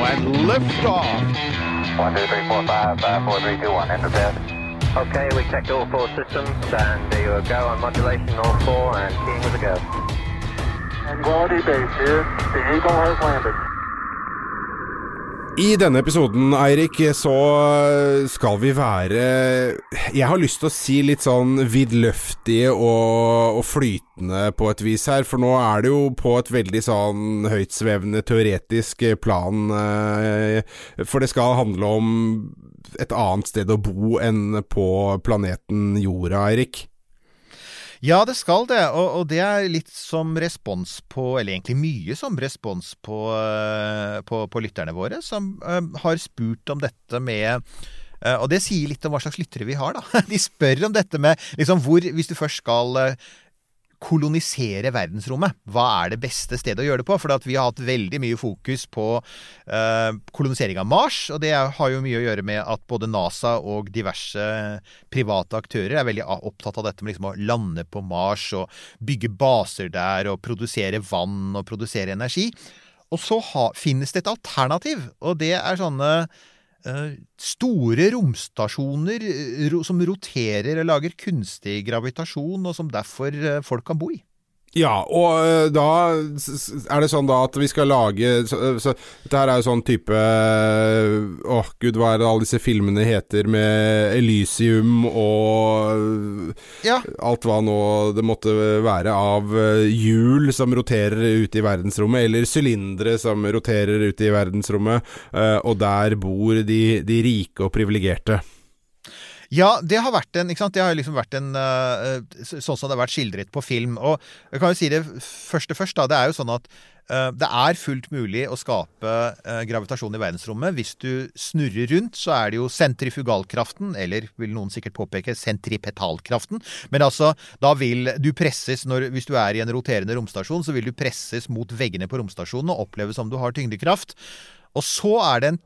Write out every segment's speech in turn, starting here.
When liftoff. One, two, three, four, five, five, four, three, two, one. Enter test. Okay, we checked all four systems, and there you go on modulation, all four, and keying with a go. Quality base here. The Eagle has landed. I denne episoden, Eirik, så skal vi være Jeg har lyst til å si litt sånn vidløftige og, og flytende på et vis her, for nå er det jo på et veldig sånn høytsvevende teoretisk plan. eh, For det skal handle om et annet sted å bo enn på planeten Jorda, Eirik. Ja, det skal det, og, og det er litt som respons på Eller egentlig mye som respons på, eh, på, på lytterne våre, som uh, har spurt om dette med uh, og det sier litt om hva slags lyttere vi har, da. De spør om dette med liksom hvor Hvis du først skal eh, kolonisere verdensrommet, hva er det beste stedet å gjøre det på? For vi har hatt veldig mye fokus på eh, kolonisering av Mars, og det har jo mye å gjøre med at både NASA og diverse private aktører er veldig opptatt av dette med liksom å lande på Mars og bygge baser der og produsere vann og produsere energi. Og så ha, finnes det et alternativ, og det er sånne store romstasjoner eh, som roterer og lager kunstig gravitasjon, og som derfor eh, folk kan bo i. Ja, og øh, da er det sånn da at vi skal lage så, så, Dette her er jo sånn type Åh, gud, hva er det alle disse filmene heter med Elysium og Ja. alt hva nå det måtte være av hjul som roterer ut i verdensrommet, eller sylindere som roterer ut i verdensrommet, og der bor de, de rike og privilegerte. Ja, det har vært en? Det har liksom vært en eh, Sånn som det har vært skildret på film. Og jeg kan jo si det første først, da. Det er jo sånn at eh, det er fullt mulig å skape eh, gravitasjon i verdensrommet. Hvis du snurrer rundt, så er det jo sentrifugalkraften, eller vil noen sikkert påpeke sentripetalkraften. Men altså, da vil du presses når Hvis du er i en roterende romstasjon, så vil du presses mot veggene på romstasjonen og oppleve som du har tyngdekraft. Og så er det en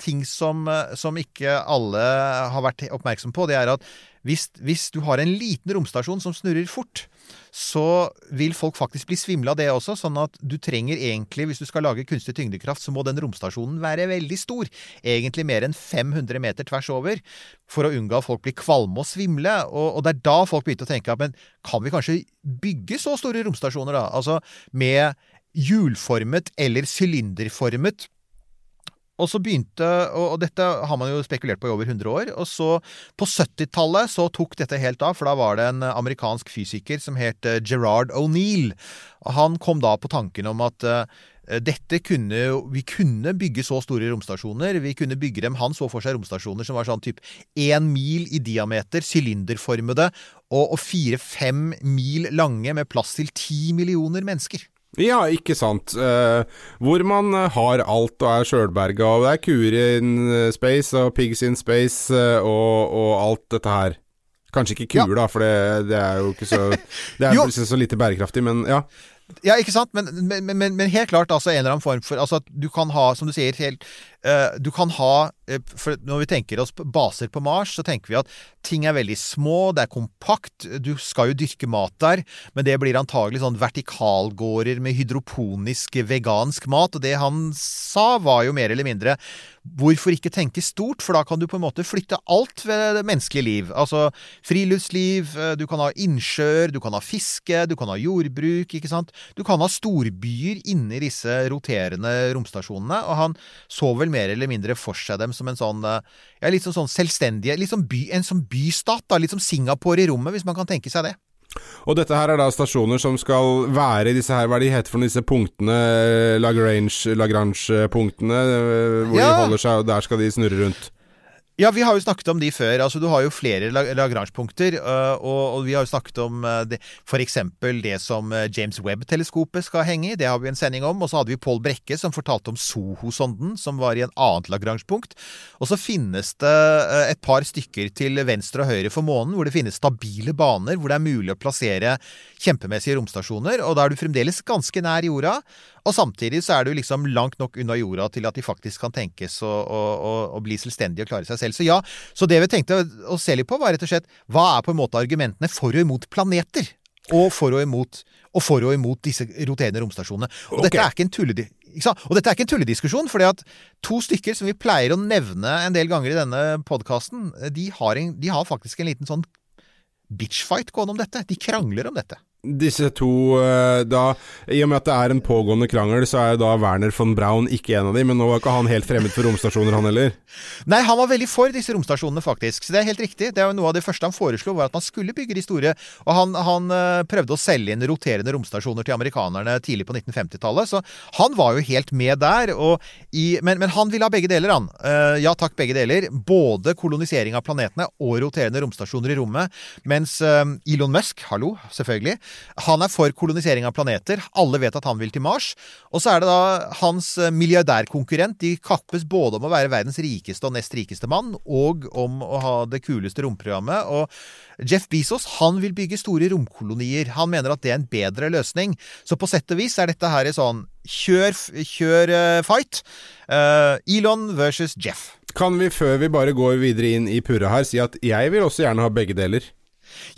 ting som, eh, som ikke alle har vært oppmerksom på, det er at hvis, hvis du har en liten romstasjon som snurrer fort, så vil folk faktisk bli svimle av det også. Sånn at du trenger egentlig, hvis du skal lage kunstig tyngdekraft, så må den romstasjonen være veldig stor. Egentlig mer enn 500 meter tvers over. For å unngå at folk blir kvalme og svimle. Og, og det er da folk begynte å tenke at men kan vi kanskje bygge så store romstasjoner, da? Altså med hjulformet eller sylinderformet og så begynte, og, dette har man jo spekulert på i over 100 år, og så på 70-tallet så tok dette helt av, for da var det en amerikansk fysiker som het eh, Gerard O'Neill. Han kom da på tanken om at eh, dette kunne, vi kunne bygge så store romstasjoner. Vi kunne bygge dem, Han så for seg romstasjoner som var sånn typ én mil i diameter, sylinderformede, og fire-fem mil lange med plass til ti millioner mennesker. Ja, ikke sant. Eh, hvor man eh, har alt og er sjølberga, og det er kuer in eh, space og pigs in space og, og alt dette her. Kanskje ikke kuer, da, for det, det er jo ikke så Det er plutselig så lite bærekraftig, men ja. Ja, ikke sant? Men, men, men, men helt klart altså en eller annen form for Altså at du kan ha, som du sier, helt Du kan ha eh, For når vi tenker oss baser på Mars, så tenker vi at ting er veldig små, det er kompakt, du skal jo dyrke mat der, men det blir antagelig sånn vertikalgårder med hydroponisk vegansk mat, og det han sa var jo mer eller mindre Hvorfor ikke tenke stort, for da kan du på en måte flytte alt ved det menneskelige liv. Altså friluftsliv, eh, du kan ha innsjøer, du kan ha fiske, du kan ha jordbruk, ikke sant. Du kan ha storbyer inni disse roterende romstasjonene, og han så vel vel mer eller mindre for seg dem som en sånn eh, ja, litt sånn, sånn selvstendige sånn by, En sånn bystat, da. Litt som Singapore i rommet, hvis man kan tenke seg det. Og dette her er da stasjoner som skal være i disse her, hva er de heter for disse punktene, Lagrange- Lagrange-punktene, La hvor Ja. de holder seg, og der skal de snurre rundt. Ja, vi har jo snakket om de før. altså Du har jo flere lag- lagrangepunkter. øh, og, og vi har jo snakket om det, f.eks. det som øh, James Webb-teleskopet skal henge i. Det har vi en sending om. Og så hadde vi Pål Brekke som fortalte om Soho-sonden, som var i en annet lagrangepunkt. Og så finnes det øh, et par stykker til venstre og høyre for månen, hvor det finnes stabile baner, hvor det er mulig å plassere kjempemessige romstasjoner. Og da er du fremdeles ganske nær jorda. Og samtidig så er du liksom langt nok unna jorda til at de faktisk kan tenkes å, å, å, å bli selvstendige og klare seg selv. Så ja, så det vi tenkte å, se litt på, var rett og slett hva er på en måte argumentene for og imot planeter? Og for og imot, og for og imot disse roterende romstasjonene. Og okay. dette er ikke en tulledi... Ikke sant? Og dette er ikke en tullediskusjon, fordi at to stykker som vi pleier å nevne en del ganger i denne podkasten, de, de har faktisk en liten sånn bitchfight gående om dette. De krangler om dette. Disse to, eh, da I og med at det er en pågående krangel, så er da Werner von Braun ikke en av dem, men nå var ikke han helt fremmed for romstasjoner, han heller. Nei, han var veldig for disse romstasjonene, faktisk. Så det er helt riktig. Det er jo Noe av det første han foreslo, var at man skulle bygge de store. Og han, han eh, prøvde å selge inn roterende romstasjoner til amerikanerne tidlig på 1950-tallet. Så han var jo helt med der. I, men, men han ville ha begge deler, han. Eh, ja takk, begge deler. Både kolonisering av planetene og roterende romstasjoner i rommet. Mens Elon Musk, hallo, selvfølgelig, han er for kolonisering av planeter. Alle vet at han vil til Mars. Og så er det da hans eh, milliardærkonkurrent. De kappes både om å være verdens rikeste og nest rikeste mann, og om å ha det kuleste romprogrammet. Og Jeff Bezos han vil bygge store romkolonier. Han mener at det er en bedre løsning. Så på sett og vis er dette her i sånn kjør, kjør eh, fight. Uh, Elon versus Jeff. Kan vi, før vi bare går videre inn i purra her, si at jeg vil også gjerne ha begge deler?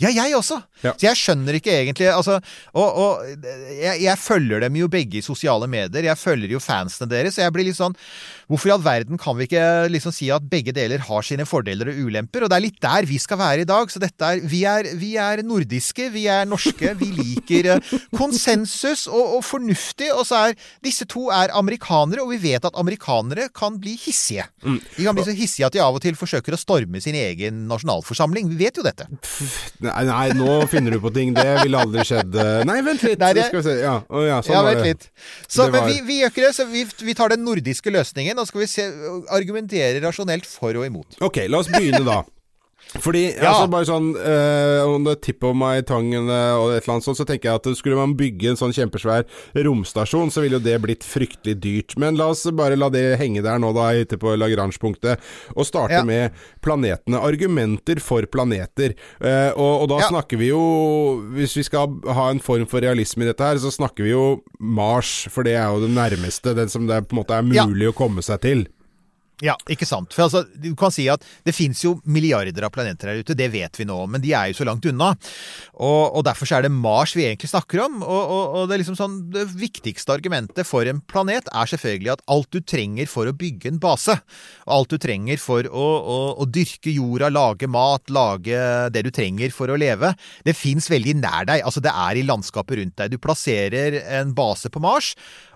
Ja, jeg også. Ja. Så jeg skjønner ikke egentlig altså, Og, og jeg, jeg følger dem jo begge i sosiale medier. Jeg følger jo fansene deres. Og jeg blir litt sånn Hvorfor i all verden kan vi ikke liksom si at begge deler har sine fordeler og ulemper? Og det er litt der vi skal være i dag. Så dette er Vi er, vi er nordiske, vi er norske. Vi liker eh, konsensus og, og fornuftig. Og så er disse to er amerikanere, og vi vet at amerikanere kan bli hissige. De kan bli så hissige at de av og til forsøker å storme sin egen nasjonalforsamling. Vi vet jo dette. Nei, nei, nå finner du på ting. Det ville aldri skjedd. Nei, vent litt. Nei, det- Skal vi se. Ja, oh, ja sånn ja, var det. Så, Det var- Men vi, vi gjør ikke det, så vi, vi tar den nordiske løsningen, og skal vi se, argumentere rasjonelt for og imot. Ok, la oss begynne da. Fordi, Ja. altså bare sånn om On the tip of my tongue eh, og et eller annet sånt, så tenker jeg at skulle man bygge en sånn kjempesvær romstasjon, så ville jo det blitt fryktelig dyrt. Men la oss bare la det henge der nå, da, ute på Lagrange-punktet, og starte Ja. med planetene. Argumenter for planeter. Uh, og, og da Ja. snakker vi jo Hvis vi skal ha en form for realisme i dette her, så snakker vi jo Mars, for det er jo det nærmeste, den som det på en måte er mulig å komme seg til. Ja, ikke sant. For altså, du kan si at det fins jo milliarder av planeter her ute, det vet vi nå, men de er jo så langt unna. Og, og derfor er det Mars vi egentlig snakker om. Og, og, og det liksom sånn Det viktigste argumentet for en planet er selvfølgelig at alt du trenger for å bygge en base, alt du trenger for å, å, å dyrke jorda, lage mat, lage det du trenger for å leve, det fins veldig nær deg. Altså, det er i landskapet rundt deg. Du plasserer en base på Mars.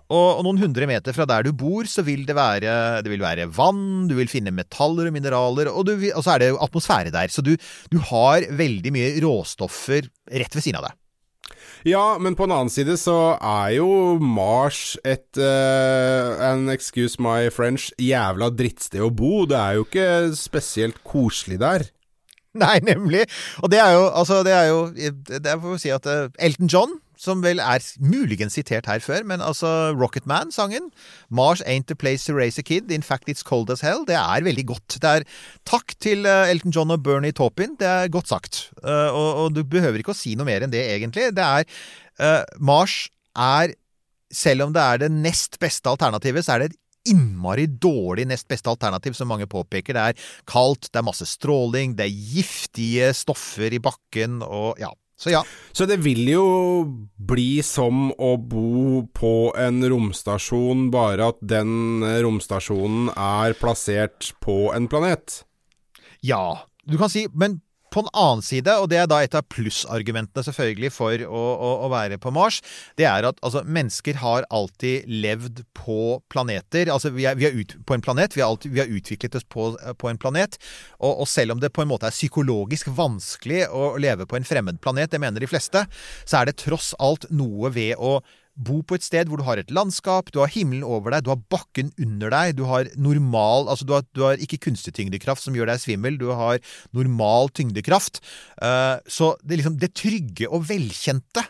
Og, og noen hundre meter fra der du bor, så vil det være, det vil være vann, du vil finne metaller og mineraler, og, du vil, og så er det jo atmosfære der. Så du, du har veldig mye råstoffer rett ved siden av deg. Ja, men på en annen side så er jo Mars et uh, an excuse my French jævla drittsted å bo. Det er jo ikke spesielt koselig der. Nei, nemlig. Og det er jo, altså, det er jo Det for å si at eh, Elton John, som vel er muligens sitert her før, men altså Rocketman-sangen Mars ain't the place to raise a kid, in fact it's cold as hell. Det er veldig godt. Det er takk til eh, Elton John og Bernie Taupin. Det er godt sagt. Eh, og, og du behøver ikke å si noe mer enn det, egentlig. Det er uh, Mars er selv om det er det nest beste alternativet, så er det et innmari dårlig nest beste alternativ, som mange påpeker. Det er kaldt, det er masse stråling, det er giftige stoffer i bakken, og ja. Så ja. Så det vil jo bli som å bo på en romstasjon, bare at den romstasjonen er plassert på en planet. Ja. Du kan si Men på en annen side, og det er da et av plussargumentene selvfølgelig for å, å, å være på Mars, det er at altså, mennesker har alltid levd på planeter. Altså vi er, vi er ut, på en planet, vi alltid, vi har utviklet oss på, på en planet. Og, og, selv om det på en måte er psykologisk vanskelig å leve på en fremmed planet, det mener de fleste, så er det tross alt noe ved å Bo på et sted hvor du har et landskap, du har himmelen over deg, du har bakken under deg, du har normal Altså, du har, du har ikke kunstig tyngdekraft som gjør deg svimmel, du har normal tyngdekraft. Uh, så det, liksom, det trygge og velkjente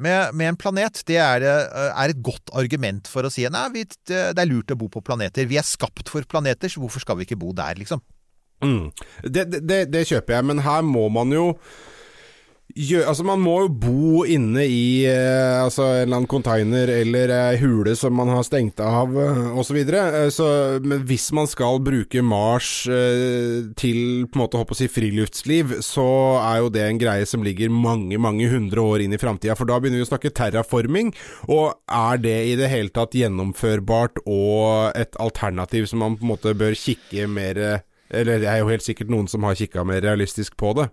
med, med en planet, det er, uh, er, et godt argument for å si nei, vi, det er lurt å bo på planeter. Vi er skapt for planeter, så hvorfor skal vi ikke bo der, liksom? Mm. Det, det, det kjøper jeg, men her må man jo Gjør, altså Man må jo bo inne i eh, altså en eller annen container eller ei eh, hule som man har stengt av eh, osv. Så videre. så men hvis man skal bruke Mars eh, til på en måte håper å si friluftsliv, så er jo det en greie som ligger mange mange hundre år inn i framtida. For da begynner vi å snakke terraforming. Og er det i det hele tatt gjennomførbart og et alternativ som man på en måte bør kikke mer Eller det er jo helt sikkert noen som har kikka mer realistisk på det.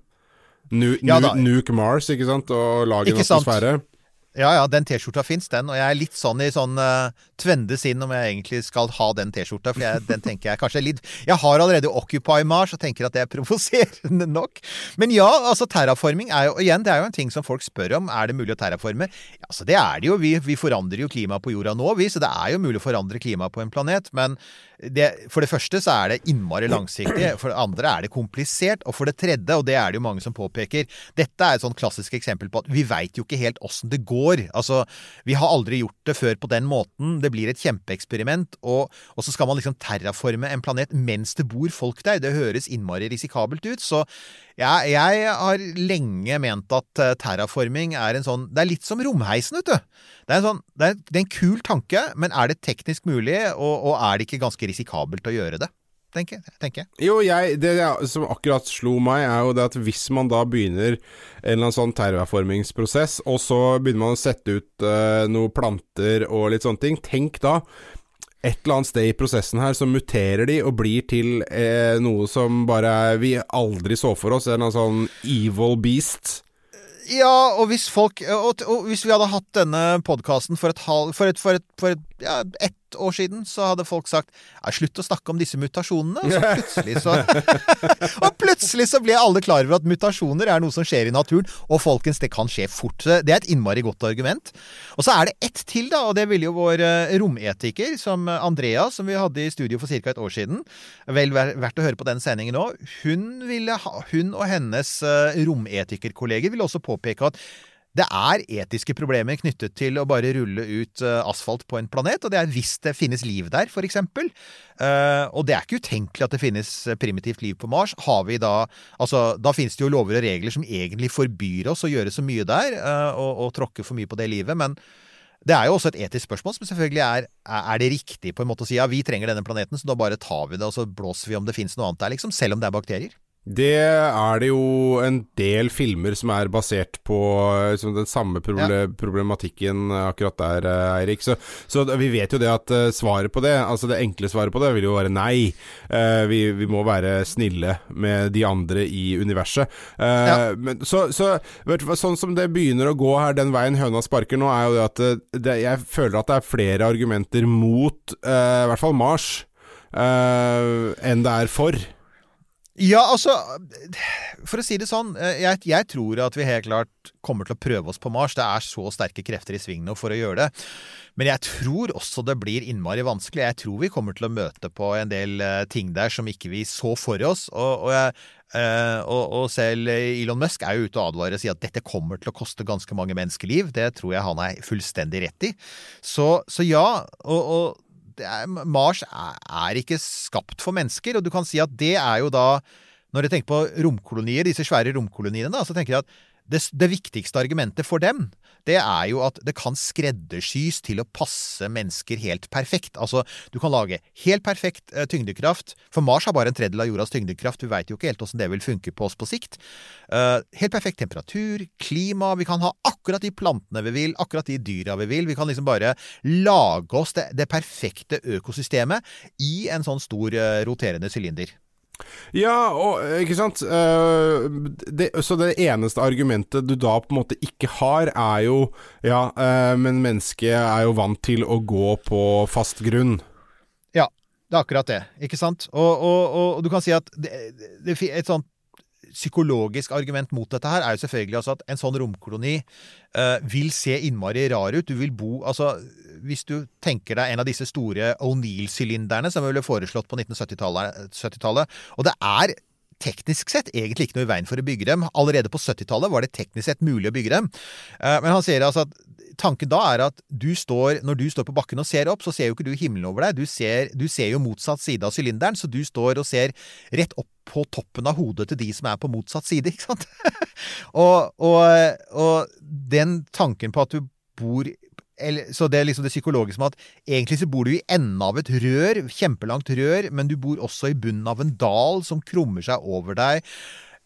Nu, ja, nu, nuke Mars, ikke sant, og lage en atmosfære. Ja, ja, den T-skjorta fins, den. Og jeg er litt sånn i sånn uh, tvende sinn om jeg egentlig skal ha den T-skjorta. For jeg, den tenker jeg kanskje er litt Jeg har allerede Occupy Mars og tenker at det er provoserende nok. Men ja, altså terraforming er jo igjen, det er jo en ting som folk spør om. Er det mulig å terraforme? Ja, altså det er det jo. Vi, vi forandrer jo klimaet på jorda nå, vi. Så det er jo mulig å forandre klimaet på en planet. Men det, for det første så er det innmari langsiktig. For det andre er det komplisert. Og for det tredje, og det er det jo mange som påpeker, dette er et sånn klassisk eksempel på at vi veit jo ikke helt åssen det går. Altså, vi har aldri gjort det før på den måten. Det blir et kjempeeksperiment. Og, og så skal man liksom terraforme en planet mens det bor folk der. Det høres innmari risikabelt ut. Så ja, jeg har lenge ment at uh, terraforming er en sånn Det er litt som romheisen, vet du. Det er en, sånn, det er, det er en kul tanke, men er det teknisk mulig, og, og er det ikke ganske risikabelt å gjøre det? Tenker, tenker jeg. Jo, jeg, det som akkurat slo meg, er jo det at hvis man da begynner en eller annen sånn terraformingsprosess, og så begynner man å sette ut uh, noen planter og litt sånne ting, tenk da et eller annet sted i prosessen her så muterer de og blir til eh, noe som bare vi aldri så for oss. En sånn evil beast. Ja, og hvis folk Og, og hvis vi hadde hatt denne podkasten for et halv... For et, for et, for et ja, ett år siden så hadde folk sagt ja, slutt å snakke om disse mutasjonene. Og så plutselig så Og plutselig så ble alle klar over at mutasjoner er noe som skjer i naturen. Og folkens, det kan skje fort. Det er et innmari godt argument. Og så er det ett til, da, og det ville jo vår uh, rometiker, som Andrea, som vi hadde i studio for ca. et år siden. Vel verdt å høre på den sendingen nå. Hun, hun og hennes uh, rometikerkolleger ville også påpeke at det er etiske problemer knyttet til å bare rulle ut uh, asfalt på en planet, og det er hvis det finnes liv der, f.eks. eksempel. og det er ikke utenkelig at det finnes primitivt liv på Mars. Da Altså, da finnes det jo lover og regler som egentlig forbyr oss å gjøre så mye der, og, og tråkke for mye på det livet, men det er jo også et etisk spørsmål som selvfølgelig er er det riktig på en måte å si ja, vi trenger denne planeten, så da bare tar vi det og så blåser vi om det finnes noe annet der, liksom, selv om det er bakterier? Det er det jo en del filmer som er basert på liksom, den samme problematikken akkurat der, eh, Eirik. Så, så, vi vet jo det at uh, svaret på det, altså det enkle svaret på det, vil jo være nei. Uh, vi, vi, må være snille med de andre i universet. Uh, ja. men, så, så vet du, sånn som det begynner å gå her, den veien høna sparker nå, er jo det at det, jeg føler at det er flere argumenter mot i hvert fall Mars enn det er for. Ja, altså For å si det sånn, eh, jeg, jeg, tror at vi helt klart kommer til å prøve oss på Mars. Det er så sterke krefter i sving nå for å gjøre det. Men jeg tror også det blir innmari vanskelig. Jeg tror vi kommer til å møte på en del uh, ting der som ikke vi så for oss. Og, og, uh, og, og selv Elon Musk er jo ute og advarer og sier at dette kommer til å koste ganske mange menneskeliv. Det tror jeg han er fullstendig rett i. Så, så ja. og er, Mars er, er, ikke skapt for mennesker. Og du kan si at det er jo da Når jeg tenker på romkolonier, disse svære romkoloniene, da, så tenker jeg at det, det, viktigste argumentet for dem, det er jo at det kan skreddersys til å passe mennesker helt perfekt. Altså, du kan lage helt perfekt eh, tyngdekraft, for Mars har bare en tredjedel av jordas tyngdekraft. Vi veit jo ikke helt åssen det vil funke på oss på sikt. Uh, helt perfekt temperatur, klima, vi kan ha akkurat de plantene vi vil, akkurat de dyra vi vil. Vi kan liksom bare lage oss det, det perfekte økosystemet i en sånn stor uh, roterende sylinder. Ja, og ikke sant Eh, det, Så det eneste argumentet du da på en måte ikke har, er jo Ja, eh, men mennesket er jo vant til å gå på fast grunn. Ja, det er akkurat det. Ikke sant? Og, og, og, du kan si at det, det, et sånt psykologisk argument mot dette her er jo selvfølgelig altså at en sånn romkoloni uh, vil se innmari rar ut. Du vil bo Altså, hvis du tenker deg en av disse store O'Neill-sylinderne som ble foreslått på 1970-tallet, og det er teknisk sett egentlig ikke noe i veien for å bygge dem. Allerede på 70-tallet var det teknisk sett mulig å bygge dem. Uh, Men han sier altså at tanken da er at du står, når du står på bakken og ser opp, så ser jo ikke du himmelen over deg. Du ser, du ser jo motsatt side av sylinderen, så du står og ser rett opp på toppen av hodet til de som er på motsatt side, ikke sant? og, og, og den tanken på at du bor eller, så det er liksom det psykologiske med at egentlig så bor du i enden av et rør, kjempelangt rør, men du bor også i bunnen av en dal som krummer seg over deg.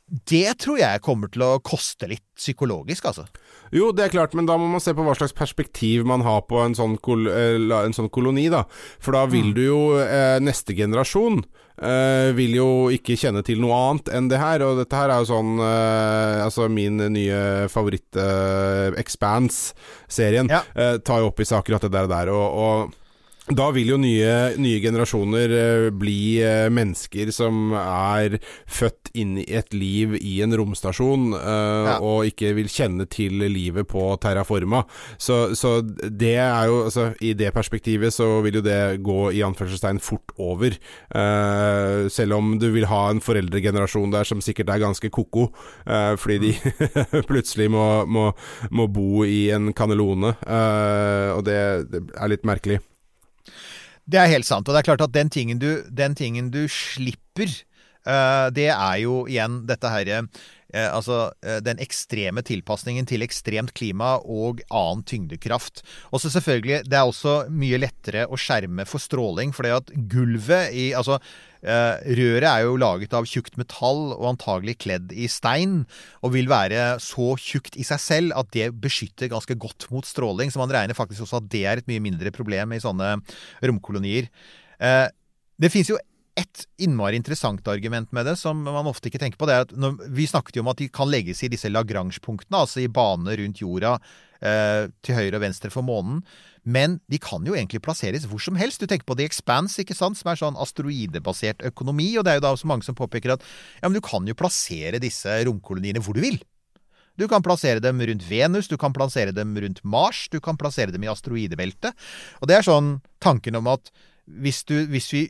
Det tror jeg kommer til å koste litt psykologisk, altså. Jo, det er klart, men da må man se på hva slags perspektiv man har på en sånn, kol eh, en sånn koloni, da. For da vil du jo eh, Neste generasjon eh, vil jo ikke kjenne til noe annet enn det her. Og dette her er jo sånn eh, Altså, min nye favoritt, eh, Expanse-serien, Ja. eh, tar jo opp i seg akkurat det der. og, og da vil jo nye, nye generasjoner eh, bli eh, mennesker som er født inn i et liv i en romstasjon, eh, Ja. og ikke vil kjenne til livet på terraforma. Så, så det er jo altså, I det perspektivet så vil jo det gå i anførselstegn fort over. Uh, selv om du vil ha en foreldregenerasjon der som sikkert er ganske ko-ko, uh, fordi de plutselig må, må, må bo i en kanelone. Uh, og det, det er litt merkelig. Det er helt sant. Og det er klart at den tingen du, den tingen du slipper, uh, det er jo igjen dette herre altså eh, den ekstreme tilpasningen til ekstremt klima og annen tyngdekraft. Og så selvfølgelig, det er også mye lettere å skjerme for stråling, fordi at gulvet i Altså, eh, røret er jo laget av tjukt metall og antagelig kledd i stein, og vil være så tjukt i seg selv at det beskytter ganske godt mot stråling. Så man regner faktisk også at det er et mye mindre problem i sånne romkolonier. Eh, det fins jo et innmari interessant argument med det, som man ofte ikke tenker på. det er at når, Vi snakket jo om at de kan legges i disse Lagrange-punktene, altså i bane rundt jorda eh, til høyre og venstre for månen. Men de kan jo egentlig plasseres hvor som helst. Du tenker på The Expanse, ikke sant, som er sånn asteroidebasert økonomi. Og det er jo da så mange som påpeker at ja, men du kan jo plassere disse romkoloniene hvor du vil. Du kan plassere dem rundt Venus, du kan plassere dem rundt Mars, du kan plassere dem i asteroidebeltet. Og det er sånn tanken om at hvis, du, hvis vi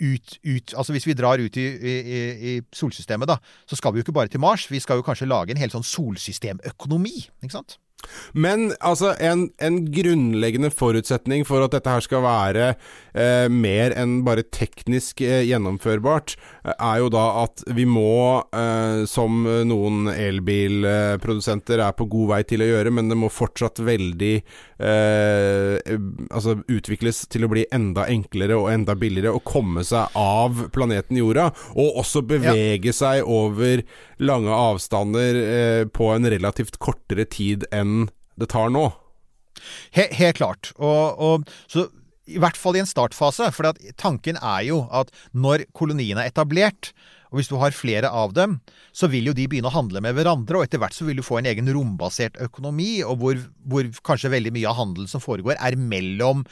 ut, ut, altså hvis vi drar ut i, i, i- solsystemet, da, så skal vi jo ikke bare til Mars. Vi skal jo kanskje lage en hel sånn solsystemøkonomi, ikke sant? Men altså, en, en grunnleggende forutsetning for at dette her skal være eh, mer enn bare teknisk eh, gjennomførbart, eh, er jo da at vi må, eh, som noen elbilprodusenter er på god vei til å gjøre, men det må fortsatt veldig eh, altså utvikles til å bli enda enklere og enda billigere å komme seg av planeten jorda, og også bevege seg over lange avstander eh, på en relativt kortere tid enn det tar nå. He, helt klart. Og, og så i hvert fall i en startfase. For tanken er jo at når koloniene er etablert, og hvis du har flere av dem, så vil jo de begynne å handle med hverandre, og etter hvert så vil du få en egen rombasert økonomi, og hvor, hvor kanskje veldig mye av handelen som foregår, er mellom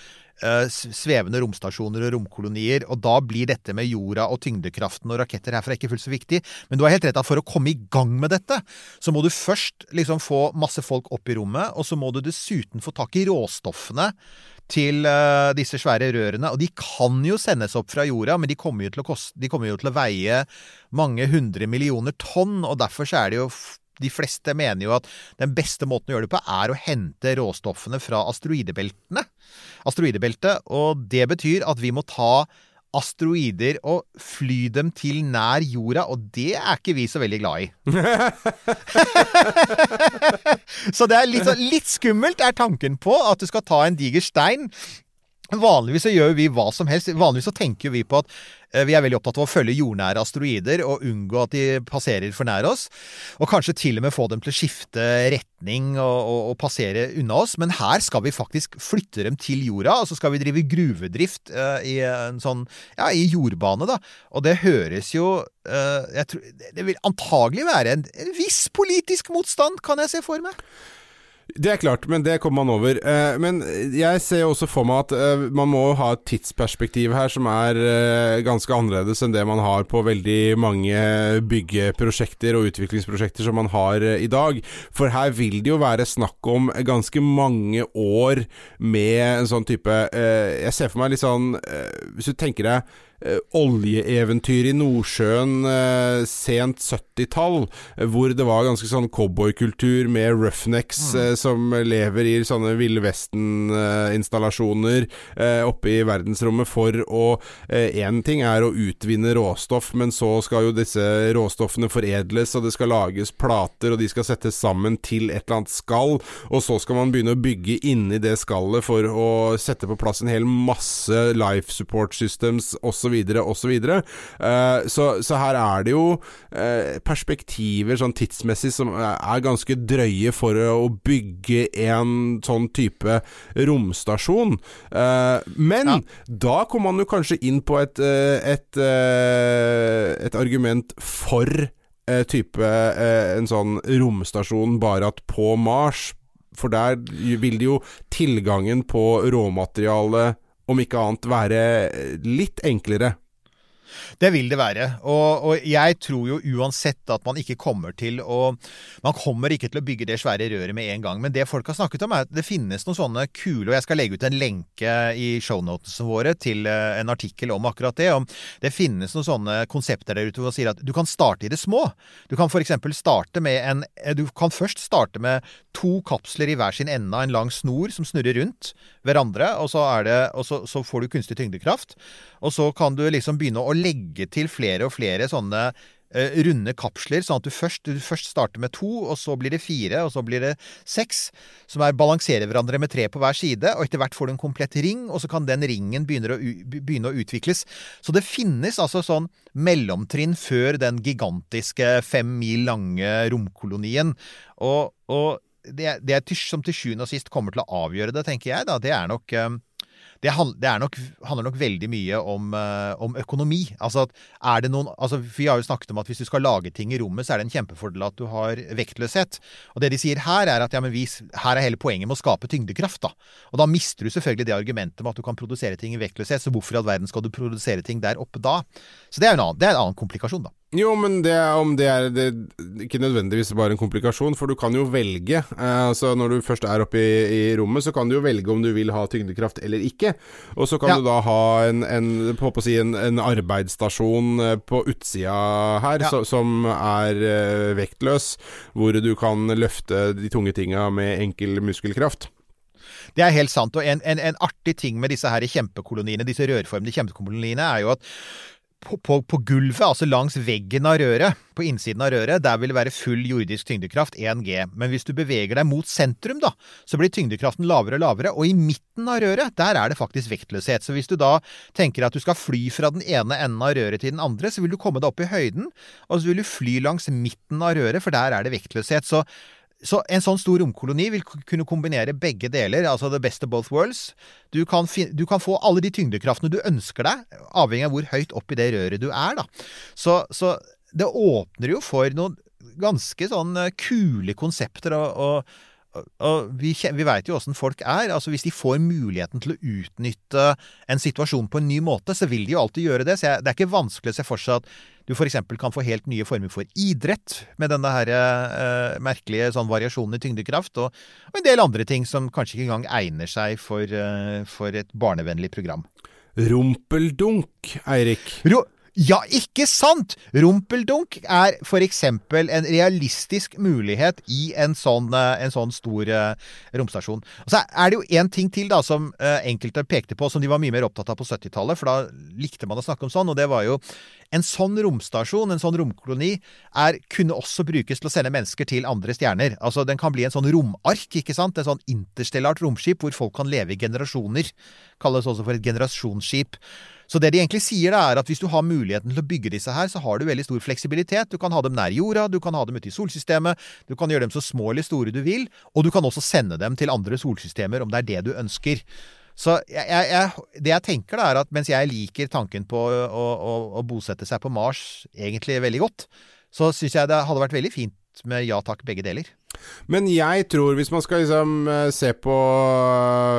svevende romstasjoner og romkolonier, og da blir dette med jorda og tyngdekraften og raketter herfra ikke fullt så viktig. Men du har helt rett at for å komme i gang med dette, så må du først liksom få masse folk opp i rommet, og så må du dessuten få tak i råstoffene til uh, disse svære rørene. Og de kan jo sendes opp fra jorda, men de kommer jo til å, koste, de kommer jo til å veie mange hundre millioner tonn, og derfor så er det jo de fleste mener jo at den beste måten å gjøre det på, er å hente råstoffene fra asteroidebeltene. Asteroidebeltet, og det betyr at vi må ta asteroider og fly dem til nær jorda, og det er ikke vi så veldig glad i. så det er litt, sånn- litt skummelt er tanken på at du skal ta en diger stein Vanligvis så gjør vi hva som helst. Vanligvis så tenker vi på at eh, vi er veldig opptatt av å følge jordnære asteroider og unngå at de passerer for nær oss. Og kanskje til og med få dem til å skifte retning og, og, og passere unna oss. Men her skal vi faktisk flytte dem til jorda, og så skal vi drive gruvedrift uh, i en sånn ja, i jordbane, da. Og det høres jo uh, tror, Det vil antagelig være en, en viss politisk motstand, kan jeg se for meg. Det er klart, men det kommer man over. Eh, men jeg ser også for meg at eh, man må ha et tidsperspektiv her som er eh, ganske annerledes enn det man har på veldig mange byggeprosjekter og utviklingsprosjekter som man har i dag. For her vil det jo være snakk om ganske mange år med en sånn type Jeg ser for meg litt sånn Hvis du tenker deg oljeeventyr i Nordsjøen eh, sent 70-tall, eh, hvor det var ganske sånn cowboykultur med roughnecks eh, som lever i sånne Ville Vesten-installasjoner eh, oppe i verdensrommet for å Én ting er å utvinne råstoff, men så skal jo disse råstoffene foredles, og det skal lages plater, og de skal settes sammen til et eller annet skall, og så skal man begynne å bygge inni det skallet for å sette på plass en hel masse life support systems osv. osv. osv. så, så her er det jo eh, perspektiver sånn tidsmessig som er ganske drøye for å bygge en sånn type romstasjon. Men men da kommer man jo kanskje inn på et, eh, et, eh, et argument for eh, type eh, en sånn romstasjon, bare at på Mars. For der vil det jo tilgangen på råmateriale, om ikke annet, være litt enklere. Det vil det være. Og, og jeg tror jo uansett at man ikke kommer til å Man kommer ikke til å bygge det svære røret med en gang. Men det folk har snakket om, er at det finnes noen sånne kule Og jeg skal legge ut en lenke i shownotene våre til eh, en artikkel om akkurat det. Om det finnes noen sånne konsepter der ute hvor man sier at du kan starte i det små. Du kan f.eks. starte med en Du kan først starte med to kapsler i hver sin ende av en lang snor som snurrer rundt hverandre, og så, det, og så, så får du kunstig tyngdekraft. Og så kan du liksom begynne å legge til flere og flere sånne eh, runde kapsler, sånn at du først, du først starter med to, og så blir det fire, og så blir det seks, som er balanserer hverandre med tre på hver side, og etter hvert får du en komplett ring, og så kan den ringen begynne å, begynne å utvikles. Så det finnes altså sånn mellomtrinn før den gigantiske fem mil lange romkolonien, og, og det, det som til sjuende og sist kommer til å avgjøre det, tenker jeg, da, det er nok eh, det, handler er nok, handler nok veldig mye om, eh, om økonomi. Altså, noen, altså, vi har jo snakket om at hvis du skal lage ting i rommet, så er det en kjempefordel at du har vektløshet. Og det de sier her, er at ja, vi, her er hele poenget med å skape tyngdekraft. da. Og da mister du selvfølgelig det argumentet med at du kan produsere ting i vektløshet, så hvorfor i all verden skal du produsere ting der oppe da? Så det er en annen, det er en annen komplikasjon, da. Jo, men det, om det er det, ikke nødvendigvis bare en komplikasjon, for du kan jo velge. Altså Når du først er oppe i, i rommet, så kan du jo velge om du vil ha tyngdekraft eller ikke. Og så kan Ja. du da ha en, en, si, en, en arbeidsstasjon eh, på utsida her Ja. så, som er eh, vektløs, hvor du kan løfte de tunge tinga med enkel muskelkraft. Det er helt sant. Og en, en, en artig ting med disse her kjempekoloniene, disse rørformede kjempekoloniene, er jo at på, på, på gulvet, altså langs veggen av røret, på innsiden av røret, der vil det være full jordisk tyngdekraft, 1G. Men hvis du beveger deg mot sentrum, da, så blir tyngdekraften lavere og lavere. Og i midten av røret, der er det faktisk vektløshet. Så hvis du da tenker at du skal fly fra den ene enden av røret til den andre, så vil du komme deg opp i høyden, og så vil du fly langs midten av røret, for der er det vektløshet. Så så en sånn stor romkoloni vil kunne kombinere begge deler, altså the best of both worlds. Du kan, du kan få alle de tyngdekraftene du ønsker deg, avhengig av hvor høyt opp i det røret du er, da. Så, så det åpner jo for noen ganske sånn eh, kule konsepter, og, og, og- vi, vi veit jo åssen folk er. Altså Hvis de får muligheten til å utnytte en situasjon på en ny måte, så vil de jo alltid gjøre det. Så jeg, det er ikke vanskelig å se for seg at du f.eks. kan få helt nye former for idrett med denne her eh, merkelige sånn variasjonen i tyngdekraft, og, og en del andre ting som kanskje ikke engang egner seg for, eh, for et barnevennlig program. Rumpeldunk, Eirik. Ro Ja, ikke sant! Rumpeldunk er for eksempel en realistisk mulighet i en sånn, eh, en sånn stor eh, romstasjon. Og så er det jo én ting til da som eh, enkelte pekte på, som de var mye mer opptatt av på 70-tallet, for da likte man å snakke om sånn, og det var jo en sånn romstasjon, en sånn romkoloni, er, kunne også brukes til å sende mennesker til andre stjerner. Altså, Den kan bli en sånn romark, ikke sant? En sånn interstellart romskip hvor folk kan leve i generasjoner. Kalles også for et generasjonsskip. Så det de egentlig sier, er at hvis du har muligheten til å bygge disse her, så har du veldig stor fleksibilitet. Du kan ha dem nær jorda, du kan ha dem ute i solsystemet, du kan gjøre dem så små eller store du vil, og du kan også sende dem til andre solsystemer om det er det du ønsker. Så jeg, jeg, det jeg tenker, da, er at mens jeg liker tanken på å, å, å bosette seg på Mars egentlig veldig godt, så syns jeg det hadde vært veldig fint med ja takk, begge deler. Men jeg tror, hvis man skal liksom eh, se på,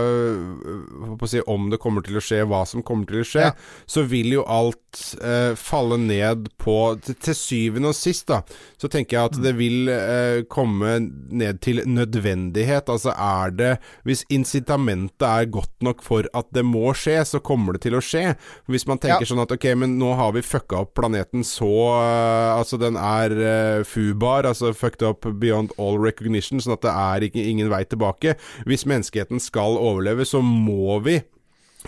øh, på si, om det kommer til å skje, hva som kommer til å skje, Ja. så vil jo alt eh, falle ned på til, til syvende og sist, da, så tenker jeg at det vil eh, komme ned til nødvendighet. Altså er det Hvis incitamentet er godt nok for at det må skje, så kommer det til å skje. Hvis man tenker Ja. sånn at ok, men nå har vi fucka opp planeten så eh, Altså, den er eh, fubar, altså fucked up beyond all recognition, sånn at det er ikke, ingen vei tilbake. Hvis menneskeheten skal overleve, så må vi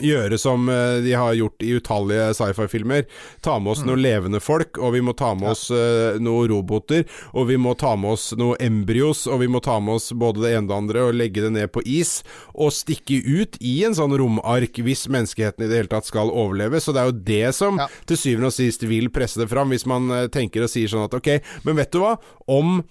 gjøre som eh, de har gjort i utallige sci-fi-filmer. Ta med oss noen levende folk, og vi må ta med oss eh, noen roboter. Og vi må ta med oss noen embryos, og vi må ta med oss både det ene og det andre og legge det ned på is. Og stikke ut i en sånn romark hvis menneskeheten i det hele tatt skal overleve. Så det er jo det som til syvende og sist vil presse det fram, hvis man eh, tenker og sier sånn at ok, men vet du hva? Om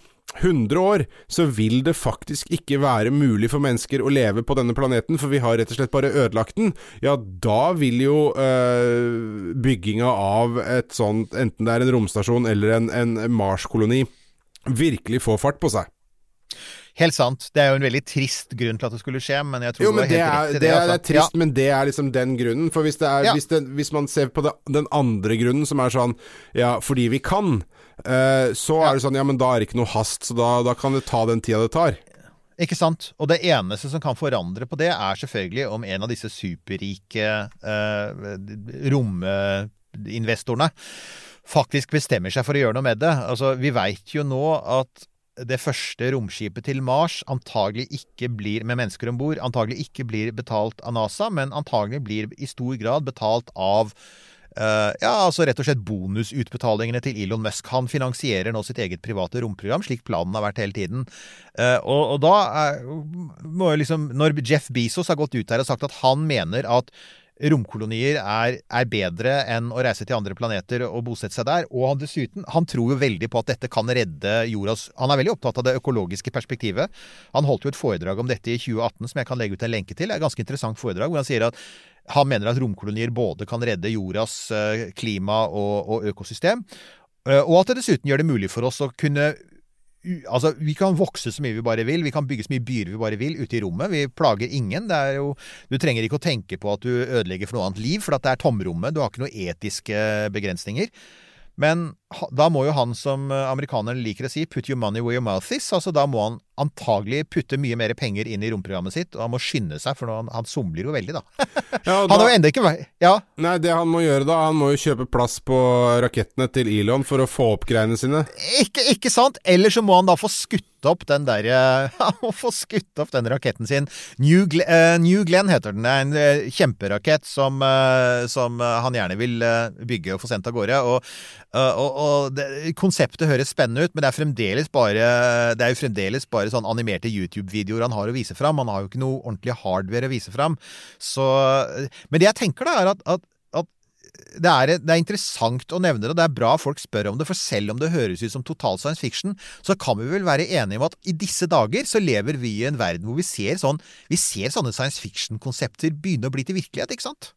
100 år så vil det faktisk ikke være mulig for mennesker å leve på denne planeten, for vi har rett og slett bare ødelagt den. Ja, da vil jo øh, bygginga av et sånt, enten det er en romstasjon eller en, en Mars-koloni, virkelig få fart på seg. Helt sant. Det er jo en veldig trist grunn til at det skulle skje, men jeg tror Jo, men det er, det, det. altså. det er trist, men det er liksom den grunnen. For hvis, det er, Ja. hvis, hvis man ser på den andre grunnen, som er sånn Ja, fordi vi kan, eh, så Ja. er det sånn Ja, men da er det ikke noe hast, så da, da kan det ta den tida det tar. Ikke sant? Og det eneste som kan forandre på det, er selvfølgelig om en av disse superrike eh, rominvestorene faktisk bestemmer seg for å gjøre noe med det. Altså, vi veit jo nå at det første romskipet til Mars antagelig ikke blir med mennesker om bord, antagelig ikke blir betalt av NASA, men antagelig blir i stor grad betalt av eh, ja, altså rett og slett bonusutbetalingene til Elon Musk. Han finansierer nå sitt eget private romprogram, slik planen har vært hele tiden. Uh, og, og da er, må jo liksom Når Jeff Bezos har gått ut her og sagt at han mener at romkolonier er, er bedre enn å reise til andre planeter og bosette seg der. Og han dessuten, han tror jo veldig på at dette kan redde jordas Han er veldig opptatt av det økologiske perspektivet. Han holdt jo et foredrag om dette i 2018 som jeg kan legge ut en lenke til. Det er et ganske interessant foredrag hvor han sier at han mener at romkolonier både kan redde jordas eh, klima og, og økosystem, eh, og at det dessuten gjør det mulig for oss å kunne Altså, Vi kan vokse så mye vi bare vil, vi kan bygge så mye byer vi bare vil ute i rommet. Vi plager ingen. Det er jo, du trenger ikke å tenke på at du ødelegger for noe annet liv, for det er tomrommet. Du har ikke noen etiske begrensninger. Men da må jo han som eh, amerikanerne liker å si, 'put your money where your mouth is'. Altså Da må han antagelig putte mye mer penger inn i romprogrammet sitt, og han må skynde seg, for han, han somler jo veldig, da. Ja, Han har jo enda ikke vært Ja, nei, det han må gjøre da, han må jo kjøpe plass på rakettene til Elon for å få opp greiene sine. Ikke, ikke sant? Eller så må han da få skutt opp den der eh, Han må få skutt opp den raketten sin. New, eh, New Glenn heter den. Det er en eh, kjemperakett som, uh, som han gjerne vil bygge og få sendt av gårde. Og, uh, og, og det, konseptet høres spennende ut, men det er fremdeles bare Det er jo fremdeles bare sånn animerte YouTube-videoer han har å vise fram. Han har jo ikke noe ordentlig hardware å vise fram. Så Men det jeg tenker, da, er at at det er, det er interessant å nevne det, og det er bra folk spør om det. For selv om det høres ut som total science fiction, så kan vi vel være enige om at i disse dager så lever vi i en verden hvor vi ser, sånn, vi ser sånne science fiction-konsepter begynne å bli til virkelighet, ikke sant?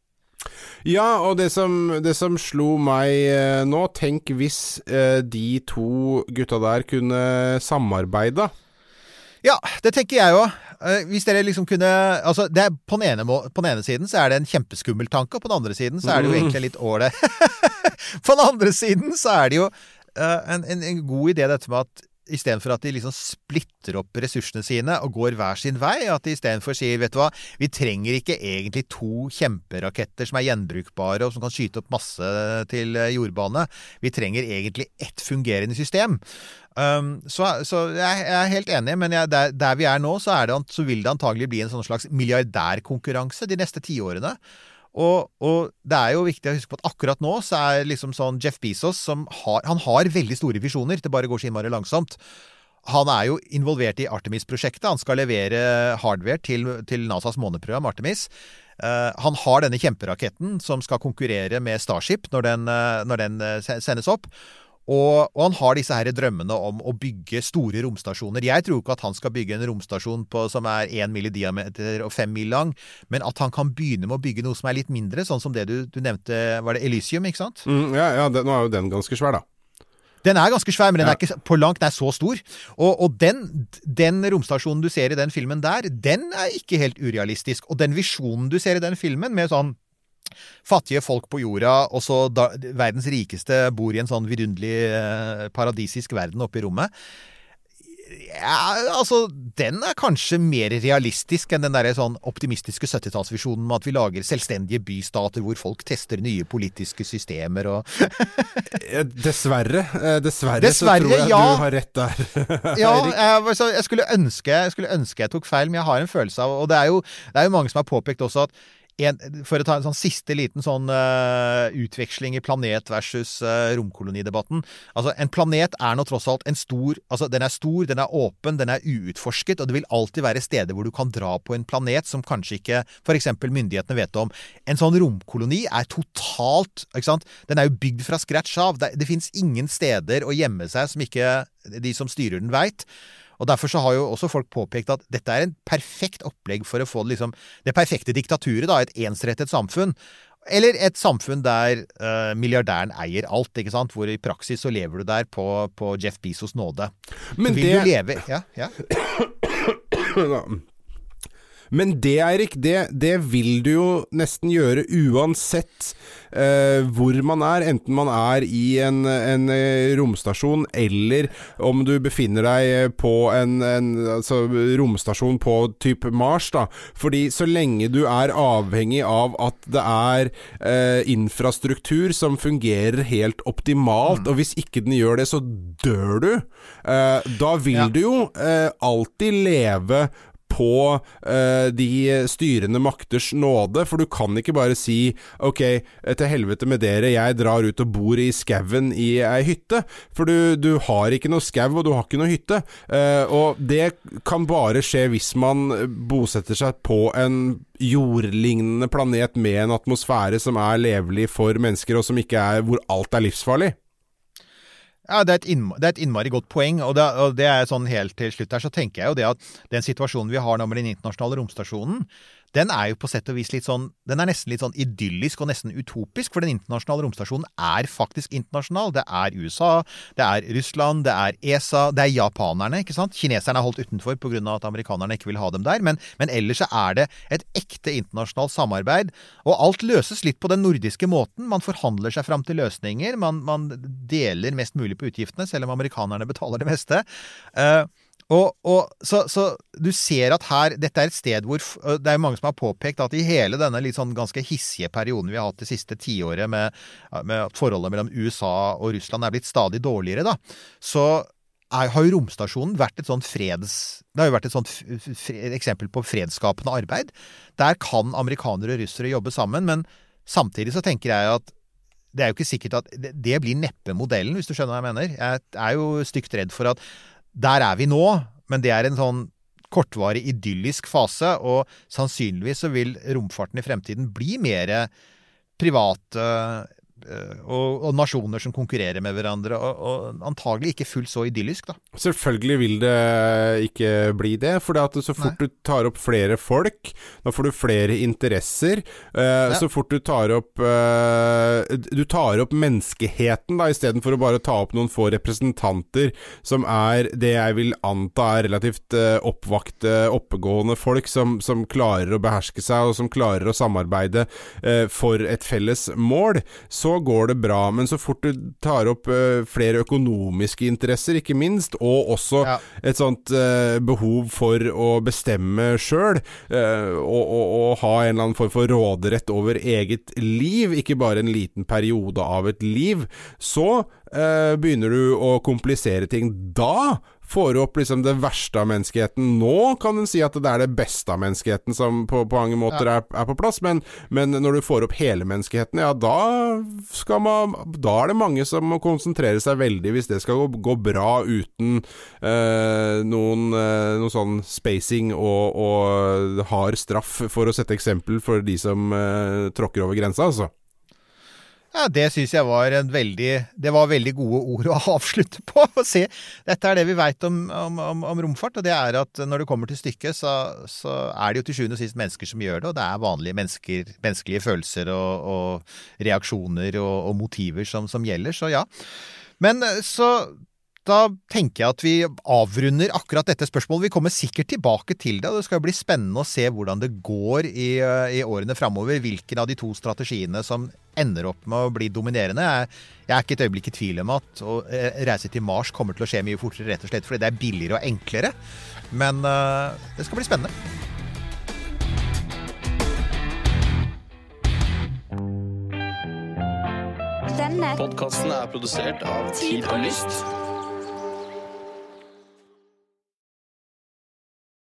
Ja, og det som, det som slo meg eh, nå, tenk hvis eh, de to gutta der kunne samarbeida. Ja, det tenker jeg òg. Hvis dere liksom kunne Altså, er på, den ene, på den ene siden så er det en kjempeskummel tanke, og på den andre siden så er det jo egentlig litt ålreit På den andre siden så er det jo eh, en, en, en god idé dette med at istedenfor at de liksom splitter opp ressursene sine og går hver sin vei, at de istedenfor sier vet du hva, vi trenger ikke egentlig to kjemperaketter som er gjenbrukbare og som kan skyte opp masse til eh, jordbane. Vi trenger egentlig ett fungerende system. Um, så, så jeg, jeg er helt enig, men jeg, der, der vi er nå, så, er det, så vil det antagelig bli en sånn slags milliardærkonkurranse de neste tiårene. Og, og det er jo viktig å huske på at akkurat nå så er liksom sånn Jeff Bezos som har, Han har veldig store visjoner, det bare går så innmari langsomt. Han er jo involvert i Artemis-prosjektet. Han skal levere hardware til, til NASAs måneprogram Artemis. Eh, han har denne kjemperaketten som skal konkurrere med Starship når den, eh, når den eh, sendes opp. Og, og han har disse her drømmene om å bygge store romstasjoner. Jeg tror ikke at han skal bygge en romstasjon på, som er én mil i diameter og fem mil lang, men at han kan begynne med å bygge noe som er litt mindre, sånn som det du, du nevnte, var det Elysium, ikke sant? Mm, ja, ja det, nå er jo den ganske svær, da. Den er ganske svær, men den er ikke på langt nær så stor. Og, og den, den romstasjonen du ser i den filmen der, den er ikke helt urealistisk. Og den visjonen du ser i den filmen, med sånn fattige folk på jorda, og så verdens rikeste bor i en sånn vidunderlig eh, paradisisk verden oppe i rommet. Ja, altså, den er kanskje mer realistisk enn den der sånn optimistiske 70-tallsvisjonen med at vi lager selvstendige bystater hvor folk tester nye politiske systemer og Eh, Dessverre. eh, Dessverre, Dessverre, så tror jeg ja. du har rett der. Ja, jeg, jeg, skulle ønske, jeg skulle ønske jeg tok feil, men jeg har en følelse av Og det er jo, det er jo mange som har påpekt også at en, for å ta en sånn siste liten sånn uh, utveksling i planet versus uh, romkolonidebatten. Altså, en planet er nå tross alt en stor Altså, den er stor, den er åpen, den er uutforsket, og det vil alltid være steder hvor du kan dra på en planet som kanskje ikke f.eks. myndighetene vet om. En sånn romkoloni er totalt ikke sant? Den er jo bygd fra scratch av. Det, det fins ingen steder å gjemme seg som ikke de som styrer den, veit. Og Derfor så har jo også folk påpekt at dette er en perfekt opplegg for å få liksom, det perfekte diktaturet. da, Et ensrettet samfunn. Eller et samfunn der uh, milliardæren eier alt, ikke sant? hvor i praksis så lever du der på, på Jeff Bezos nåde. Men Vil det- du leve Ja, ja. Men det, Eirik, det, det vil du jo nesten gjøre uansett eh, hvor man er. Enten man er i en, en eh, romstasjon, eller om du befinner deg på en, en altså, romstasjon på type Mars. da. Fordi så lenge du er avhengig av at det er eh, infrastruktur som fungerer helt optimalt, og hvis ikke den gjør det, så dør du. Eh, da vil Ja. du jo eh, alltid leve på uh, de styrende makters nåde, for du kan ikke bare si ok, til helvete med dere, jeg drar ut og bor i skauen i ei hytte. For du, du har ikke noe skau, og du har ikke noe hytte. Uh, og det kan bare skje hvis man bosetter seg på en jordlignende planet med en atmosfære som er levelig for mennesker, og som ikke er hvor alt er livsfarlig. Ja, det er, et innma, det er et innmari godt poeng, og det, og det er sånn helt til slutt her, så tenker jeg jo det at den situasjonen vi har nå med den internasjonale romstasjonen, den er jo på sett og vis litt sånn Den er nesten litt sånn idyllisk og nesten utopisk, for den internasjonale romstasjonen er faktisk internasjonal. Det er USA, det er Russland, det er ESA, det er japanerne, ikke sant? Kineserne er holdt utenfor pga. at amerikanerne ikke vil ha dem der, men, men ellers er det et ekte internasjonalt samarbeid, og alt løses litt på den nordiske måten. Man forhandler seg fram til løsninger, man, man deler mest mulig på utgiftene, selv om amerikanerne betaler det meste. Eh, og, og så, så du ser at her Dette er et sted hvor øh, Det er mange som har påpekt at i hele denne litt sånn ganske hissige perioden vi har hatt det siste tiåret, med, med at forholdet mellom USA og Russland er blitt stadig dårligere, da, så er, har jo romstasjonen vært et sånt freds... Det har jo vært et sånt f- f- eksempel på fredsskapende arbeid. Der kan amerikanere og russere jobbe sammen, men samtidig så tenker jeg at det er jo ikke sikkert at det blir neppe modellen, hvis du skjønner hva jeg mener. Jeg er jo stygt redd for at der er vi nå, men det er en sånn kortvarig idyllisk fase, og sannsynligvis så vil romfarten i fremtiden bli mer private og, og nasjoner som konkurrerer med hverandre, og, og antagelig ikke fullt så idyllisk, da. Selvfølgelig vil det ikke bli det, for så fort du tar opp flere folk, da får du flere interesser. Eh, Så fort du tar opp eh, Du tar opp menneskeheten, da, istedenfor å bare ta opp noen få representanter som er det jeg vil anta er relativt eh, oppvakte, oppegående folk som, som klarer å beherske seg, og som klarer å samarbeide eh, for et felles mål, så så går det bra. Men så fort du tar opp uh, flere økonomiske interesser, ikke minst, og også Ja. et sånt uh, behov for å bestemme sjøl, og, og, og ha en eller annen form for råderett over eget liv, ikke bare en liten periode av et liv, så begynner du å komplisere ting. Da får opp liksom det verste av menneskeheten. Nå kan en si at det er det beste av menneskeheten som på, på mange måter er, er på plass, men, men når du får opp hele menneskeheten, ja da skal man Da er det mange som må konsentrere seg veldig hvis det skal gå, gå bra uten øh, noen, øh, noe sånn spacing og, og hard straff, for å sette eksempel for de som øh, tråkker over grensa, altså. Ja, Det syns jeg var en veldig Det var veldig gode ord å avslutte på. Å se. Dette er det vi veit om, om, om, om romfart, og det er at når det kommer til stykket, så, så er det jo til sjuende og sist mennesker som gjør det, og det er vanlige mennesker, menneskelige følelser og, og reaksjoner og, og motiver som, som gjelder, så ja. Men eh, så da tenker jeg at vi avrunder akkurat dette spørsmålet. Vi kommer sikkert tilbake til det, og det skal bli spennende å se hvordan det går i, eh, i årene framover. Hvilken av de to strategiene som ender opp med å bli dominerende. Jeg, jeg er ikke et øyeblikk i tvil om at å eh, reise til Mars kommer til å skje mye fortere, rett og slett fordi det er billigere og enklere. Men uh, det skal bli spennende. Denne Podkasten er produsert av Tid og Lyst.